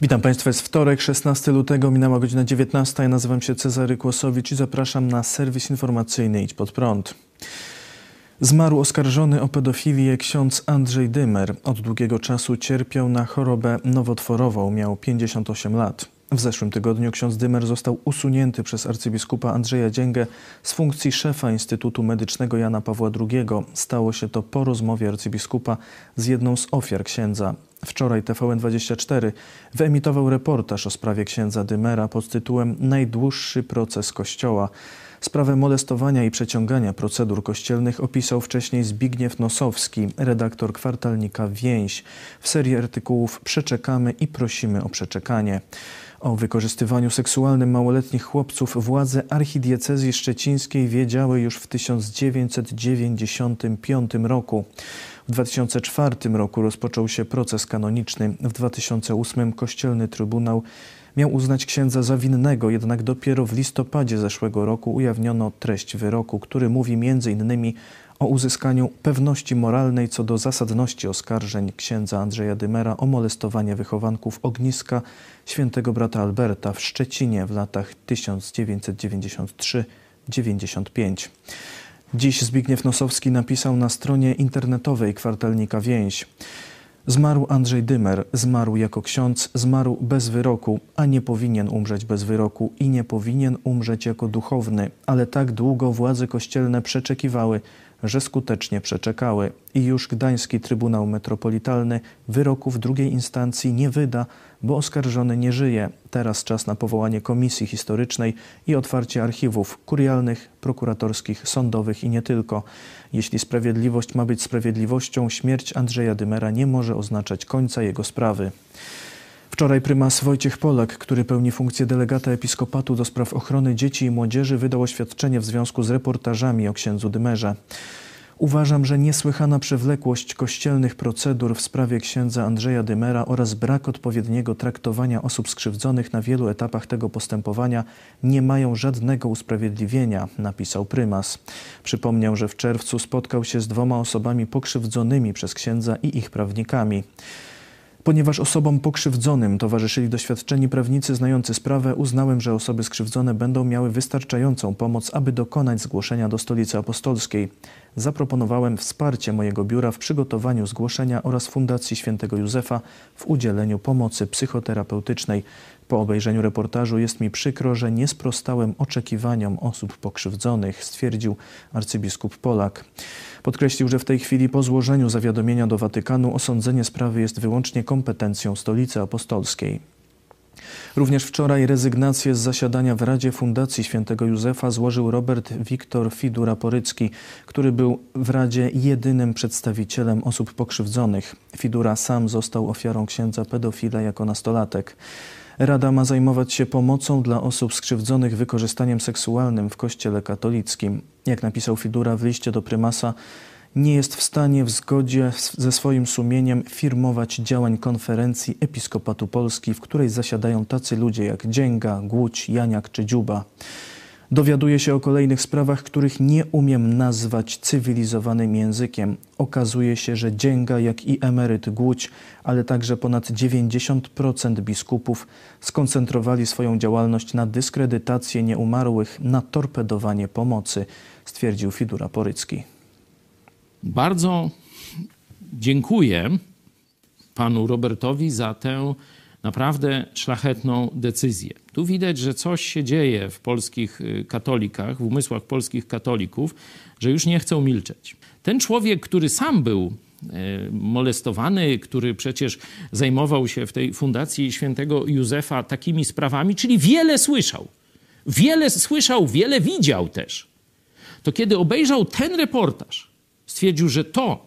Witam Państwa, jest wtorek, 16 lutego, minęła godzina 19. Ja nazywam się Cezary Kłosowicz i zapraszam na serwis informacyjny Idź Pod Prąd. Zmarł oskarżony o pedofilię ksiądz Andrzej Dymer. Od długiego czasu cierpiał na chorobę nowotworową, miał 58 lat. W zeszłym tygodniu ksiądz Dymer został usunięty przez arcybiskupa Andrzeja Dzięgę z funkcji szefa Instytutu Medycznego Jana Pawła II. Stało się to po rozmowie arcybiskupa z jedną z ofiar księdza. Wczoraj TVN24 wyemitował reportaż o sprawie księdza Dymera pod tytułem Najdłuższy proces Kościoła. Sprawę molestowania i przeciągania procedur kościelnych opisał wcześniej Zbigniew Nosowski, redaktor kwartalnika Więź. W serii artykułów Przeczekamy i prosimy o przeczekanie. O wykorzystywaniu seksualnym małoletnich chłopców władze archidiecezji szczecińskiej wiedziały już w 1995 roku. W 2004 roku rozpoczął się proces kanoniczny. W 2008 Kościelny Trybunał miał uznać księdza za winnego, jednak dopiero w listopadzie zeszłego roku ujawniono treść wyroku, który mówi m.in. o uzyskaniu pewności moralnej co do zasadności oskarżeń księdza Andrzeja Dymera o molestowanie wychowanków ogniska świętego brata Alberta w Szczecinie w latach 1993-95. Dziś Zbigniew Nosowski napisał na stronie internetowej kwartalnika Więź. Zmarł Andrzej Dymer, zmarł jako ksiądz, zmarł bez wyroku, a nie powinien umrzeć bez wyroku i nie powinien umrzeć jako duchowny, ale tak długo władze kościelne przeczekiwały, że skutecznie przeczekały i już Gdański Trybunał Metropolitalny wyroku w drugiej instancji nie wyda, bo oskarżony nie żyje. Teraz czas na powołanie komisji historycznej i otwarcie archiwów kurialnych, prokuratorskich, sądowych i nie tylko. Jeśli sprawiedliwość ma być sprawiedliwością, śmierć Andrzeja Dymera nie może oznaczać końca jego sprawy. Wczoraj prymas Wojciech Polak, który pełni funkcję delegata episkopatu do spraw ochrony dzieci i młodzieży, wydał oświadczenie w związku z reportażami o księdzu Dymerze. Uważam, że niesłychana przewlekłość kościelnych procedur w sprawie księdza Andrzeja Dymera oraz brak odpowiedniego traktowania osób skrzywdzonych na wielu etapach tego postępowania nie mają żadnego usprawiedliwienia, napisał prymas. Przypomniał, że w czerwcu spotkał się z dwoma osobami pokrzywdzonymi przez księdza i ich prawnikami. Ponieważ osobom pokrzywdzonym towarzyszyli doświadczeni prawnicy znający sprawę, uznałem, że osoby skrzywdzone będą miały wystarczającą pomoc, aby dokonać zgłoszenia do Stolicy Apostolskiej. Zaproponowałem wsparcie mojego biura w przygotowaniu zgłoszenia oraz Fundacji Świętego Józefa w udzieleniu pomocy psychoterapeutycznej. Po obejrzeniu reportażu jest mi przykro, że nie sprostałem oczekiwaniom osób pokrzywdzonych, stwierdził arcybiskup Polak. Podkreślił, że w tej chwili po złożeniu zawiadomienia do Watykanu osądzenie sprawy jest wyłącznie kompetencją Stolicy Apostolskiej. Również wczoraj rezygnację z zasiadania w Radzie Fundacji Świętego Józefa złożył Robert Wiktor Fidura-Porycki, który był w Radzie jedynym przedstawicielem osób pokrzywdzonych. Fidura sam został ofiarą księdza pedofila jako nastolatek. Rada ma zajmować się pomocą dla osób skrzywdzonych wykorzystaniem seksualnym w Kościele katolickim. Jak napisał Fidura w liście do prymasa, nie jest w stanie w zgodzie ze swoim sumieniem firmować działań konferencji Episkopatu Polski, w której zasiadają tacy ludzie jak Dzięga, Głódź, Janiak czy Dziuba. Dowiaduję się o kolejnych sprawach, których nie umiem nazwać cywilizowanym językiem. Okazuje się, że Dzięga, jak i emeryt Głódź, ale także ponad 90% biskupów skoncentrowali swoją działalność na dyskredytację nieumarłych, na torpedowanie pomocy, stwierdził Fidura Porycki. Bardzo dziękuję panu Robertowi za tę naprawdę szlachetną decyzję. Tu widać, że coś się dzieje w polskich y, katolikach, w umysłach polskich katolików, że już nie chcą milczeć. Ten człowiek, który sam był y, molestowany, który przecież zajmował się w tej fundacji świętego Józefa takimi sprawami, czyli wiele słyszał. Wiele słyszał, wiele widział też. To kiedy obejrzał ten reportaż, stwierdził, że to,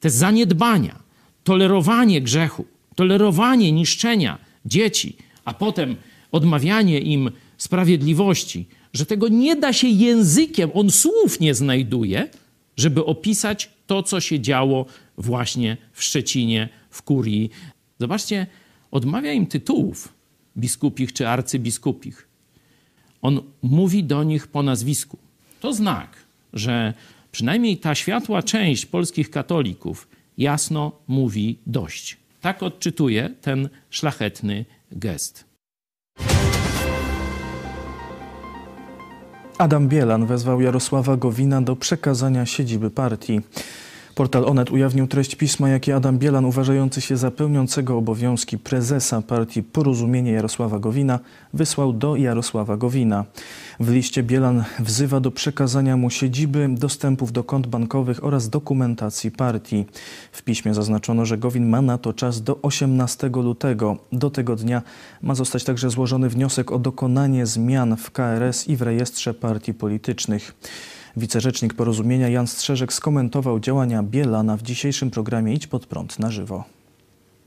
te zaniedbania, tolerowanie grzechu, tolerowanie niszczenia dzieci, a potem odmawianie im sprawiedliwości, że tego nie da się językiem, on słów nie znajduje, żeby opisać to, co się działo właśnie w Szczecinie, w Kurii. Zobaczcie, odmawia im tytułów biskupich czy arcybiskupich. On mówi do nich po nazwisku. To znak, że przynajmniej ta światła część polskich katolików jasno mówi dość. Tak odczytuje ten szlachetny gest. Adam Bielan wezwał Jarosława Gowina do przekazania siedziby partii. Portal Onet ujawnił treść pisma, jakie Adam Bielan, uważający się za pełniącego obowiązki prezesa partii Porozumienie Jarosława Gowina, wysłał do Jarosława Gowina. W liście Bielan wzywa do przekazania mu siedziby, dostępów do kont bankowych oraz dokumentacji partii. W piśmie zaznaczono, że Gowin ma na to czas do 18 lutego. Do tego dnia ma zostać także złożony wniosek o dokonanie zmian w KRS i w rejestrze partii politycznych. Wicerzecznik porozumienia Jan Strzeżek skomentował działania Bielana w dzisiejszym programie Idź pod prąd na żywo.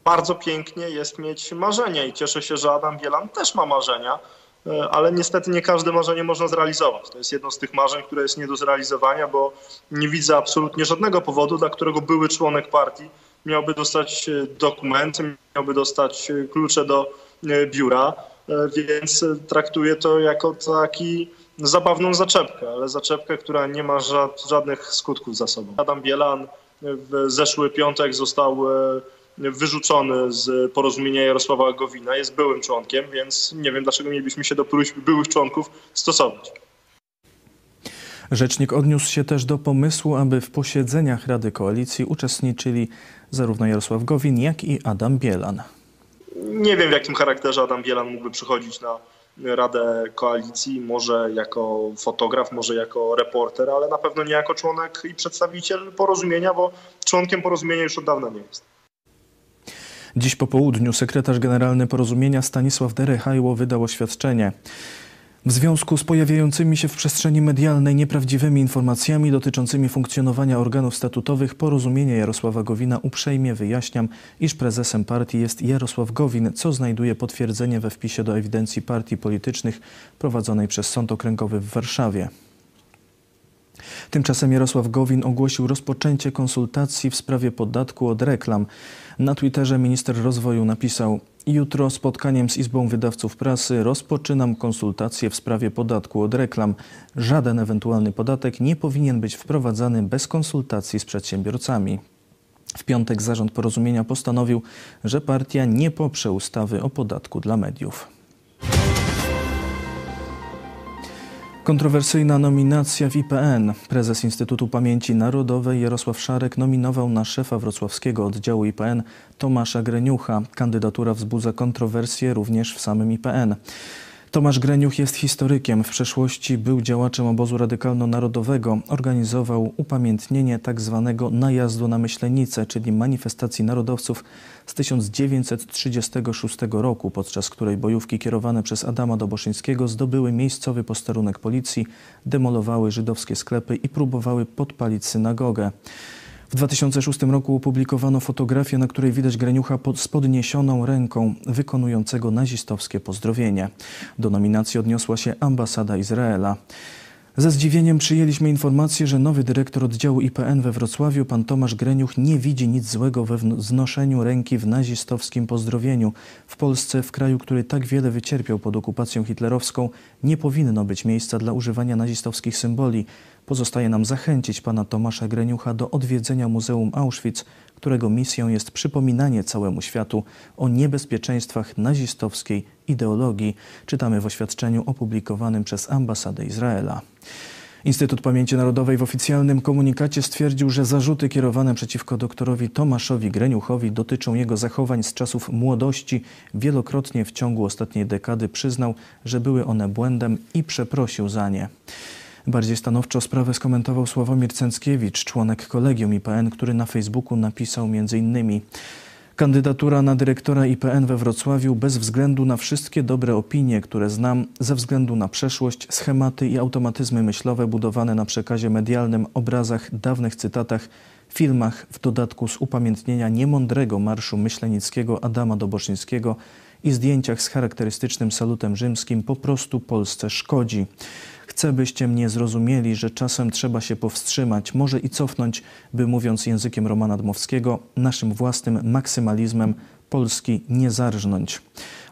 Bardzo pięknie jest mieć marzenia i cieszę się, że Adam Bielan też ma marzenia, e, ale niestety nie każde marzenie można zrealizować. To jest jedno z tych marzeń, które jest nie do zrealizowania, bo nie widzę absolutnie żadnego powodu, dla którego były członek partii miałby dostać e, dokumenty, miałby dostać e, klucze do biura, więc traktuję to jako taki zabawną zaczepkę, ale zaczepkę, która nie ma żadnych skutków za sobą. Adam Bielan w zeszły piątek został e, wyrzucony z porozumienia Jarosława Gowina, jest byłym członkiem, więc nie wiem, dlaczego mielibyśmy się do próśb byłych członków stosować. Rzecznik odniósł się też do pomysłu, aby w posiedzeniach Rady Koalicji uczestniczyli zarówno Jarosław Gowin, jak i Adam Bielan. Nie wiem, w jakim charakterze Adam Bielan mógłby przychodzić na Radę Koalicji, może jako fotograf, może jako reporter, ale na pewno nie jako członek i przedstawiciel porozumienia, bo członkiem porozumienia już od dawna nie jest. Dziś po południu sekretarz generalny porozumienia Stanisław Derechajło wydał oświadczenie. W związku z pojawiającymi się w przestrzeni medialnej nieprawdziwymi informacjami dotyczącymi funkcjonowania organów statutowych porozumienie Jarosława Gowina uprzejmie wyjaśniam, iż prezesem partii jest Jarosław Gowin, co znajduje potwierdzenie we wpisie do ewidencji partii politycznych prowadzonej przez Sąd Okręgowy w Warszawie. Tymczasem Jarosław Gowin ogłosił rozpoczęcie konsultacji w sprawie podatku od reklam. Na Twitterze minister rozwoju napisał: Jutro spotkaniem z Izbą Wydawców Prasy rozpoczynam konsultacje w sprawie podatku od reklam. Żaden ewentualny podatek nie powinien być wprowadzany bez konsultacji z przedsiębiorcami. W piątek zarząd porozumienia postanowił, że partia nie poprze ustawy o podatku dla mediów. Kontrowersyjna nominacja w IPN. Prezes Instytutu Pamięci Narodowej Jarosław Szarek nominował na szefa wrocławskiego oddziału IPN Tomasza Greniucha. Kandydatura wzbudza kontrowersje również w samym IPN. Tomasz Greniuch jest historykiem. W przeszłości był działaczem obozu radykalno-narodowego. Organizował upamiętnienie tzw. Tak najazdu na Myślenicę, czyli manifestacji narodowców z 1936 roku, podczas której bojówki kierowane przez Adama Doboszyńskiego zdobyły miejscowy posterunek policji, demolowały żydowskie sklepy i próbowały podpalić synagogę. W 2006 roku opublikowano fotografię, na której widać Greniucha pod, z podniesioną ręką wykonującego nazistowskie pozdrowienie. Do nominacji odniosła się ambasada Izraela. Ze zdziwieniem przyjęliśmy informację, że nowy dyrektor oddziału IPN we Wrocławiu, pan Tomasz Greniuch, nie widzi nic złego we wznoszeniu ręki w nazistowskim pozdrowieniu. W Polsce, w kraju, który tak wiele wycierpiał pod okupacją hitlerowską, nie powinno być miejsca dla używania nazistowskich symboli. Pozostaje nam zachęcić pana Tomasza Greniucha do odwiedzenia Muzeum Auschwitz, którego misją jest przypominanie całemu światu o niebezpieczeństwach nazistowskiej ideologii, czytamy w oświadczeniu opublikowanym przez ambasadę Izraela. Instytut Pamięci Narodowej w oficjalnym komunikacie stwierdził, że zarzuty kierowane przeciwko doktorowi Tomaszowi Greniuchowi dotyczą jego zachowań z czasów młodości. Wielokrotnie w ciągu ostatniej dekady przyznał, że były one błędem i przeprosił za nie. Bardziej stanowczo sprawę skomentował Sławomir Cęckiewicz, członek kolegium IPN, który na Facebooku napisał m.in. Kandydatura na dyrektora IPN we Wrocławiu bez względu na wszystkie dobre opinie, które znam, ze względu na przeszłość, schematy i automatyzmy myślowe budowane na przekazie medialnym, obrazach, dawnych cytatach, filmach, w dodatku z upamiętnienia niemądrego marszu myślenickiego Adama Doboszyńskiego i zdjęciach z charakterystycznym salutem rzymskim po prostu Polsce szkodzi. Chcę, byście mnie zrozumieli, że czasem trzeba się powstrzymać, może i cofnąć, by mówiąc językiem Romana Dmowskiego, naszym własnym maksymalizmem Polski nie zarżnąć.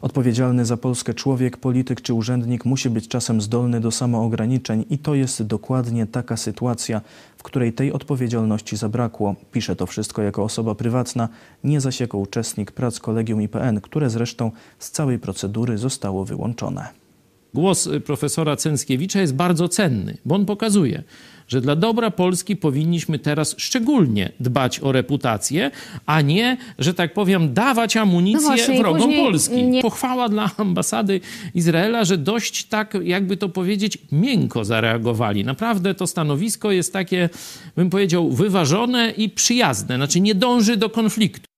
Odpowiedzialny za Polskę człowiek, polityk czy urzędnik musi być czasem zdolny do samoograniczeń i to jest dokładnie taka sytuacja, w której tej odpowiedzialności zabrakło. Pisze to wszystko jako osoba prywatna, nie zaś jako uczestnik prac Kolegium IPN, które zresztą z całej procedury zostało wyłączone. Głos profesora Cęckiewicza jest bardzo cenny, bo on pokazuje, że dla dobra Polski powinniśmy teraz szczególnie dbać o reputację, a nie, że tak powiem, dawać amunicję No właśnie, wrogom Polski. nie- Pochwała dla ambasady Izraela, że dość tak, jakby to powiedzieć, miękko zareagowali. Naprawdę to stanowisko jest takie, bym powiedział, wyważone i przyjazne, znaczy nie dąży do konfliktu.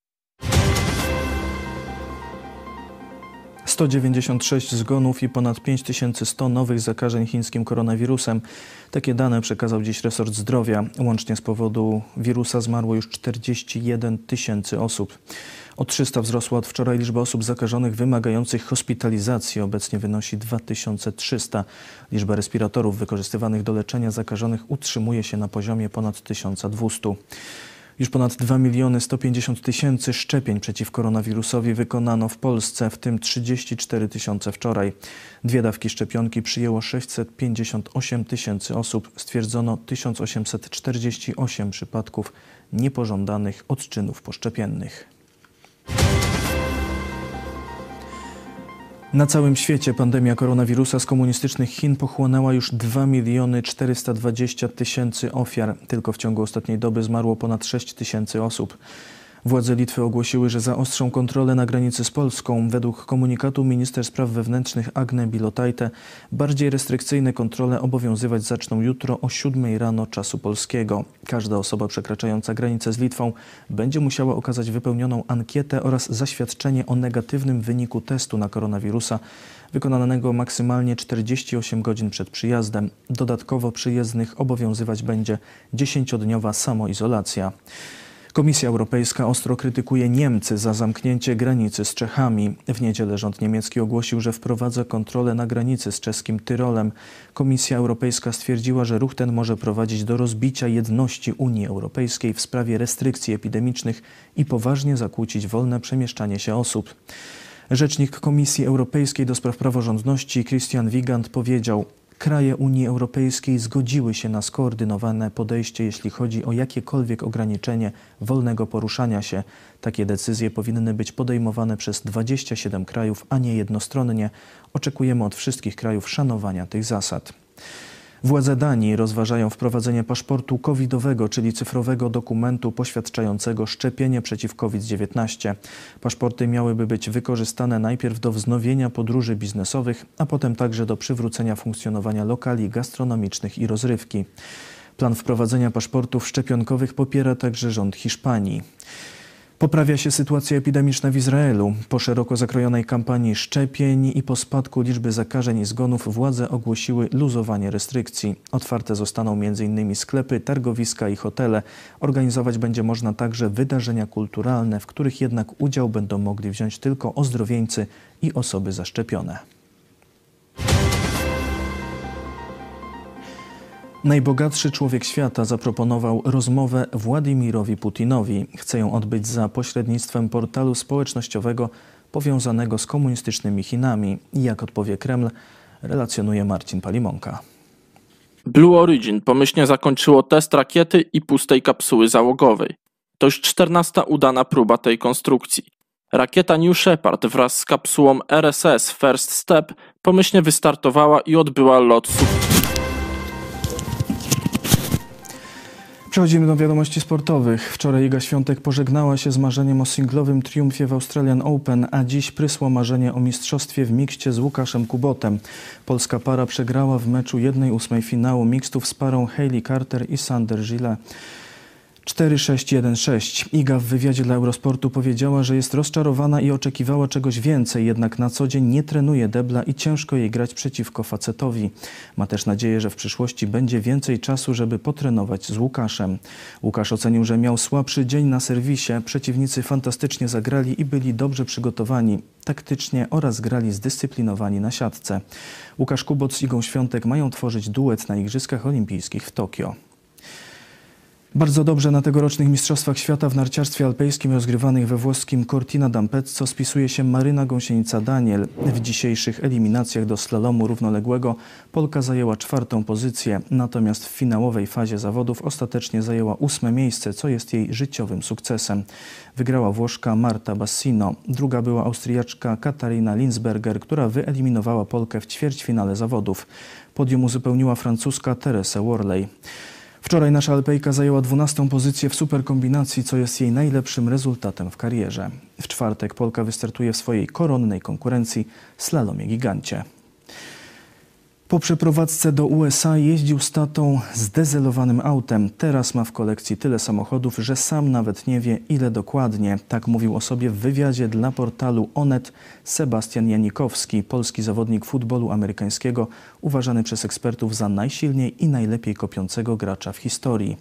196 zgonów i ponad 5100 nowych zakażeń chińskim koronawirusem. Takie dane przekazał dziś resort zdrowia. Łącznie z powodu wirusa zmarło już 41 tysięcy osób. O 300 wzrosła od wczoraj liczba osób zakażonych wymagających hospitalizacji. Obecnie wynosi 2300. Liczba respiratorów wykorzystywanych do leczenia zakażonych utrzymuje się na poziomie ponad 1200. Już ponad 2 miliony 150 tysięcy szczepień przeciw koronawirusowi wykonano w Polsce, w tym 34 tysiące wczoraj. Dwie dawki szczepionki przyjęło 658 tysięcy osób. Stwierdzono 1848 przypadków niepożądanych odczynów poszczepiennych. Na całym świecie pandemia koronawirusa z komunistycznych Chin pochłonęła już 2 miliony 420 tysięcy ofiar. Tylko w ciągu ostatniej doby zmarło ponad 6 tysięcy osób. Władze Litwy ogłosiły, że zaostrzą kontrolę na granicy z Polską. Według komunikatu minister spraw wewnętrznych Agne Bilotajte bardziej restrykcyjne kontrole obowiązywać zaczną jutro o 7 rano czasu polskiego. Każda osoba przekraczająca granicę z Litwą będzie musiała okazać wypełnioną ankietę oraz zaświadczenie o negatywnym wyniku testu na koronawirusa wykonanego maksymalnie 48 godzin przed przyjazdem. Dodatkowo przyjezdnych obowiązywać będzie 10-dniowa samoizolacja. Komisja Europejska ostro krytykuje Niemcy za zamknięcie granicy z Czechami. W niedzielę rząd niemiecki ogłosił, że wprowadza kontrolę na granicy z czeskim Tyrolem. Komisja Europejska stwierdziła, że ruch ten może prowadzić do rozbicia jedności Unii Europejskiej w sprawie restrykcji epidemicznych i poważnie zakłócić wolne przemieszczanie się osób. Rzecznik Komisji Europejskiej do spraw praworządności Christian Wigand powiedział: Kraje Unii Europejskiej zgodziły się na skoordynowane podejście, jeśli chodzi o jakiekolwiek ograniczenie wolnego poruszania się. Takie decyzje powinny być podejmowane przez 27 krajów, a nie jednostronnie. Oczekujemy od wszystkich krajów szanowania tych zasad. Władze Danii rozważają wprowadzenie paszportu covidowego, czyli cyfrowego dokumentu poświadczającego szczepienie przeciw COVID-19. Paszporty miałyby być wykorzystane najpierw do wznowienia podróży biznesowych, a potem także do przywrócenia funkcjonowania lokali gastronomicznych i rozrywki. Plan wprowadzenia paszportów szczepionkowych popiera także rząd Hiszpanii. Poprawia się sytuacja epidemiczna w Izraelu. Po szeroko zakrojonej kampanii szczepień i po spadku liczby zakażeń i zgonów władze ogłosiły luzowanie restrykcji. Otwarte zostaną m.in. sklepy, targowiska i hotele. Organizować będzie można także wydarzenia kulturalne, w których jednak udział będą mogli wziąć tylko ozdrowieńcy i osoby zaszczepione. Najbogatszy człowiek świata zaproponował rozmowę Władimirowi Putinowi. Chce ją odbyć za pośrednictwem portalu społecznościowego powiązanego z komunistycznymi Chinami. Jak odpowie Kreml, relacjonuje Marcin Palimonka. Blue Origin pomyślnie zakończyło test rakiety i pustej kapsuły załogowej. To już czternasta udana próba tej konstrukcji. Rakieta New Shepard wraz z kapsułą RSS First Step pomyślnie wystartowała i odbyła lot. Przechodzimy do wiadomości sportowych. Wczoraj Iga Świątek pożegnała się z marzeniem o singlowym triumfie w Australian Open, a dziś prysło marzenie o mistrzostwie w mikście z Łukaszem Kubotem. Polska para przegrała w meczu 1-8 finału mixtów z parą Hayley Carter i Sander Gilles. 4-6-1-6. Iga w wywiadzie dla Eurosportu powiedziała, że jest rozczarowana i oczekiwała czegoś więcej, jednak na co dzień nie trenuje debla i ciężko jej grać przeciwko facetowi. Ma też nadzieję, że w przyszłości będzie więcej czasu, żeby potrenować z Łukaszem. Łukasz ocenił, że miał słabszy dzień na serwisie, przeciwnicy fantastycznie zagrali i byli dobrze przygotowani taktycznie oraz grali zdyscyplinowani na siatce. Łukasz Kubot z Igą Świątek mają tworzyć duet na Igrzyskach Olimpijskich w Tokio. Bardzo dobrze na tegorocznych Mistrzostwach Świata w narciarstwie alpejskim rozgrywanych we włoskim Cortina d'Ampezzo spisuje się Maryna Gąsienica-Daniel. W dzisiejszych eliminacjach do slalomu równoległego Polka zajęła czwartą pozycję, natomiast w finałowej fazie zawodów ostatecznie zajęła ósme miejsce, co jest jej życiowym sukcesem. Wygrała Włoszka Marta Bassino, druga była Austriaczka Katarina Linsberger, która wyeliminowała Polkę w ćwierćfinale zawodów. Podium uzupełniła francuska Teresa Worley. Wczoraj nasza Alpejka zajęła 12 pozycję w superkombinacji, co jest jej najlepszym rezultatem w karierze. W czwartek Polka wystartuje w swojej koronnej konkurencji slalomie gigancie. Po przeprowadzce do USA jeździł z tatą zdezelowanym autem. Teraz ma w kolekcji tyle samochodów, że sam nawet nie wie ile dokładnie. Tak mówił o sobie w wywiadzie dla portalu Onet Sebastian Janikowski, polski zawodnik futbolu amerykańskiego, uważany przez ekspertów za najsilniej i najlepiej kopiącego gracza w historii.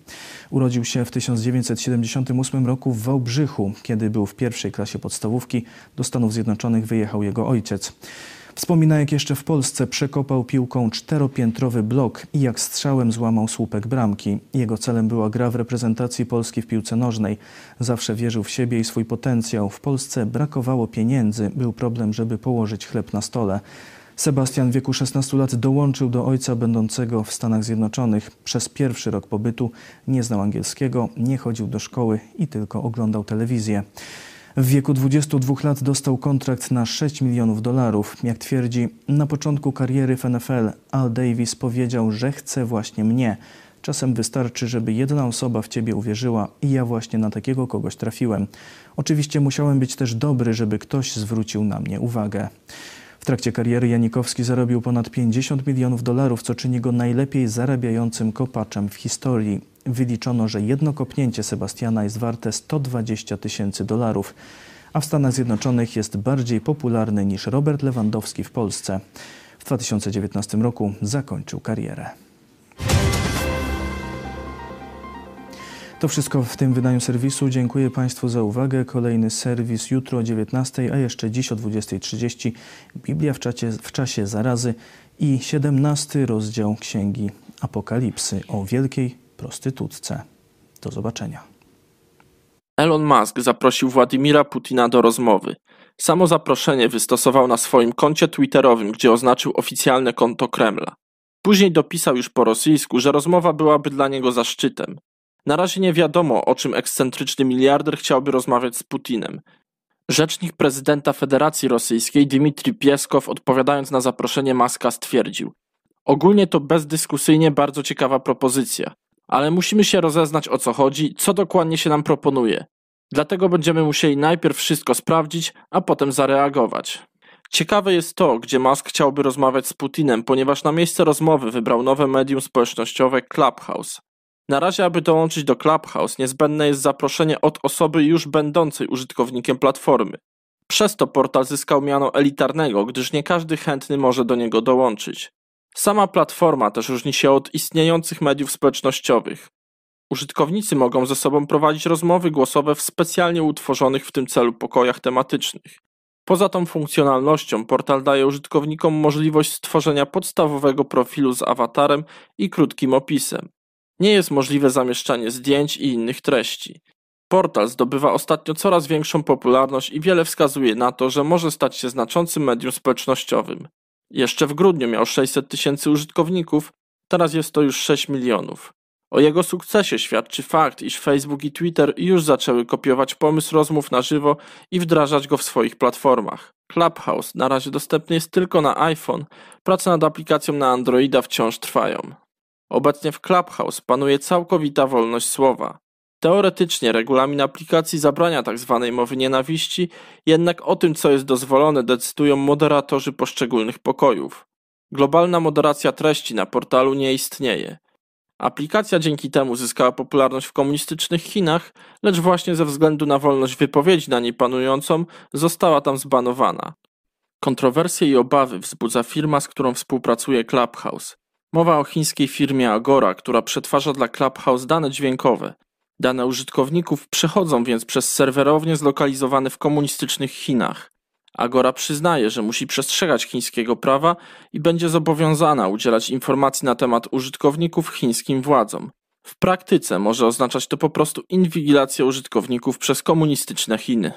Urodził się w 1978 roku w Wałbrzychu. Kiedy był w pierwszej klasie podstawówki, do Stanów Zjednoczonych wyjechał jego ojciec. Wspomina, jak jeszcze w Polsce przekopał piłką czteropiętrowy blok i jak strzałem złamał słupek bramki. Jego celem była gra w reprezentacji Polski w piłce nożnej. Zawsze wierzył w siebie i swój potencjał. W Polsce brakowało pieniędzy, był problem, żeby położyć chleb na stole. Sebastian w wieku 16 lat dołączył do ojca będącego w Stanach Zjednoczonych. Przez pierwszy rok pobytu nie znał angielskiego, nie chodził do szkoły i tylko oglądał telewizję. W wieku 22 lat dostał kontrakt na 6 milionów dolarów. Jak twierdzi, na początku kariery w NFL Al Davis powiedział, że chce właśnie mnie. Czasem wystarczy, żeby jedna osoba w ciebie uwierzyła i ja właśnie na takiego kogoś trafiłem. Oczywiście musiałem być też dobry, żeby ktoś zwrócił na mnie uwagę. W trakcie kariery Janikowski zarobił ponad 50 milionów dolarów, co czyni go najlepiej zarabiającym kopaczem w historii. Wyliczono, że jedno kopnięcie Sebastiana jest warte 120 tysięcy dolarów, a w Stanach Zjednoczonych jest bardziej popularny niż Robert Lewandowski w Polsce. W 2019 roku zakończył karierę. To wszystko w tym wydaniu serwisu. Dziękuję Państwu za uwagę. Kolejny serwis jutro o 19, a jeszcze dziś o 20.30. Biblia w, w czasie zarazy i 17 rozdział Księgi Apokalipsy o wielkiej prostytutce. Do zobaczenia. Elon Musk zaprosił Władimira Putina do rozmowy. Samo zaproszenie wystosował na swoim koncie twitterowym, gdzie oznaczył oficjalne konto Kremla. Później dopisał już po rosyjsku, że rozmowa byłaby dla niego zaszczytem. Na razie nie wiadomo, o czym ekscentryczny miliarder chciałby rozmawiać z Putinem. Rzecznik prezydenta Federacji Rosyjskiej Dmitrij Pieskow odpowiadając na zaproszenie Maska stwierdził Ogólnie to bezdyskusyjnie bardzo ciekawa propozycja, ale musimy się rozeznać o co chodzi, co dokładnie się nam proponuje. Dlatego będziemy musieli najpierw wszystko sprawdzić, a potem zareagować. Ciekawe jest to, gdzie Musk chciałby rozmawiać z Putinem, ponieważ na miejsce rozmowy wybrał nowe medium społecznościowe Clubhouse. Na razie, aby dołączyć do Clubhouse, niezbędne jest zaproszenie od osoby już będącej użytkownikiem platformy. Przez to portal zyskał miano elitarnego, gdyż nie każdy chętny może do niego dołączyć. Sama platforma też różni się od istniejących mediów społecznościowych. Użytkownicy mogą ze sobą prowadzić rozmowy głosowe w specjalnie utworzonych w tym celu pokojach tematycznych. Poza tą funkcjonalnością portal daje użytkownikom możliwość stworzenia podstawowego profilu z awatarem i krótkim opisem. Nie jest możliwe zamieszczanie zdjęć i innych treści. Portal zdobywa ostatnio coraz większą popularność i wiele wskazuje na to, że może stać się znaczącym medium społecznościowym. Jeszcze w grudniu miał 600 tysięcy użytkowników, teraz jest to już 6 milionów. O jego sukcesie świadczy fakt, iż Facebook i Twitter już zaczęły kopiować pomysł rozmów na żywo i wdrażać go w swoich platformach. Clubhouse na razie dostępny jest tylko na iPhone, prace nad aplikacją na Androida wciąż trwają. Obecnie w Clubhouse panuje całkowita wolność słowa. Teoretycznie regulamin aplikacji zabrania tzw. Tak mowy nienawiści, jednak o tym, co jest dozwolone, decydują moderatorzy poszczególnych pokojów. Globalna moderacja treści na portalu nie istnieje. Aplikacja dzięki temu zyskała popularność w komunistycznych Chinach, lecz właśnie ze względu na wolność wypowiedzi na niej panującą została tam zbanowana. Kontrowersje i obawy wzbudza firma, z którą współpracuje Clubhouse. Mowa o chińskiej firmie Agora, która przetwarza dla Clubhouse dane dźwiękowe. Dane użytkowników przechodzą więc przez serwerownie zlokalizowane w komunistycznych Chinach. Agora przyznaje, że musi przestrzegać chińskiego prawa i będzie zobowiązana udzielać informacji na temat użytkowników chińskim władzom. W praktyce może oznaczać to po prostu inwigilację użytkowników przez komunistyczne Chiny.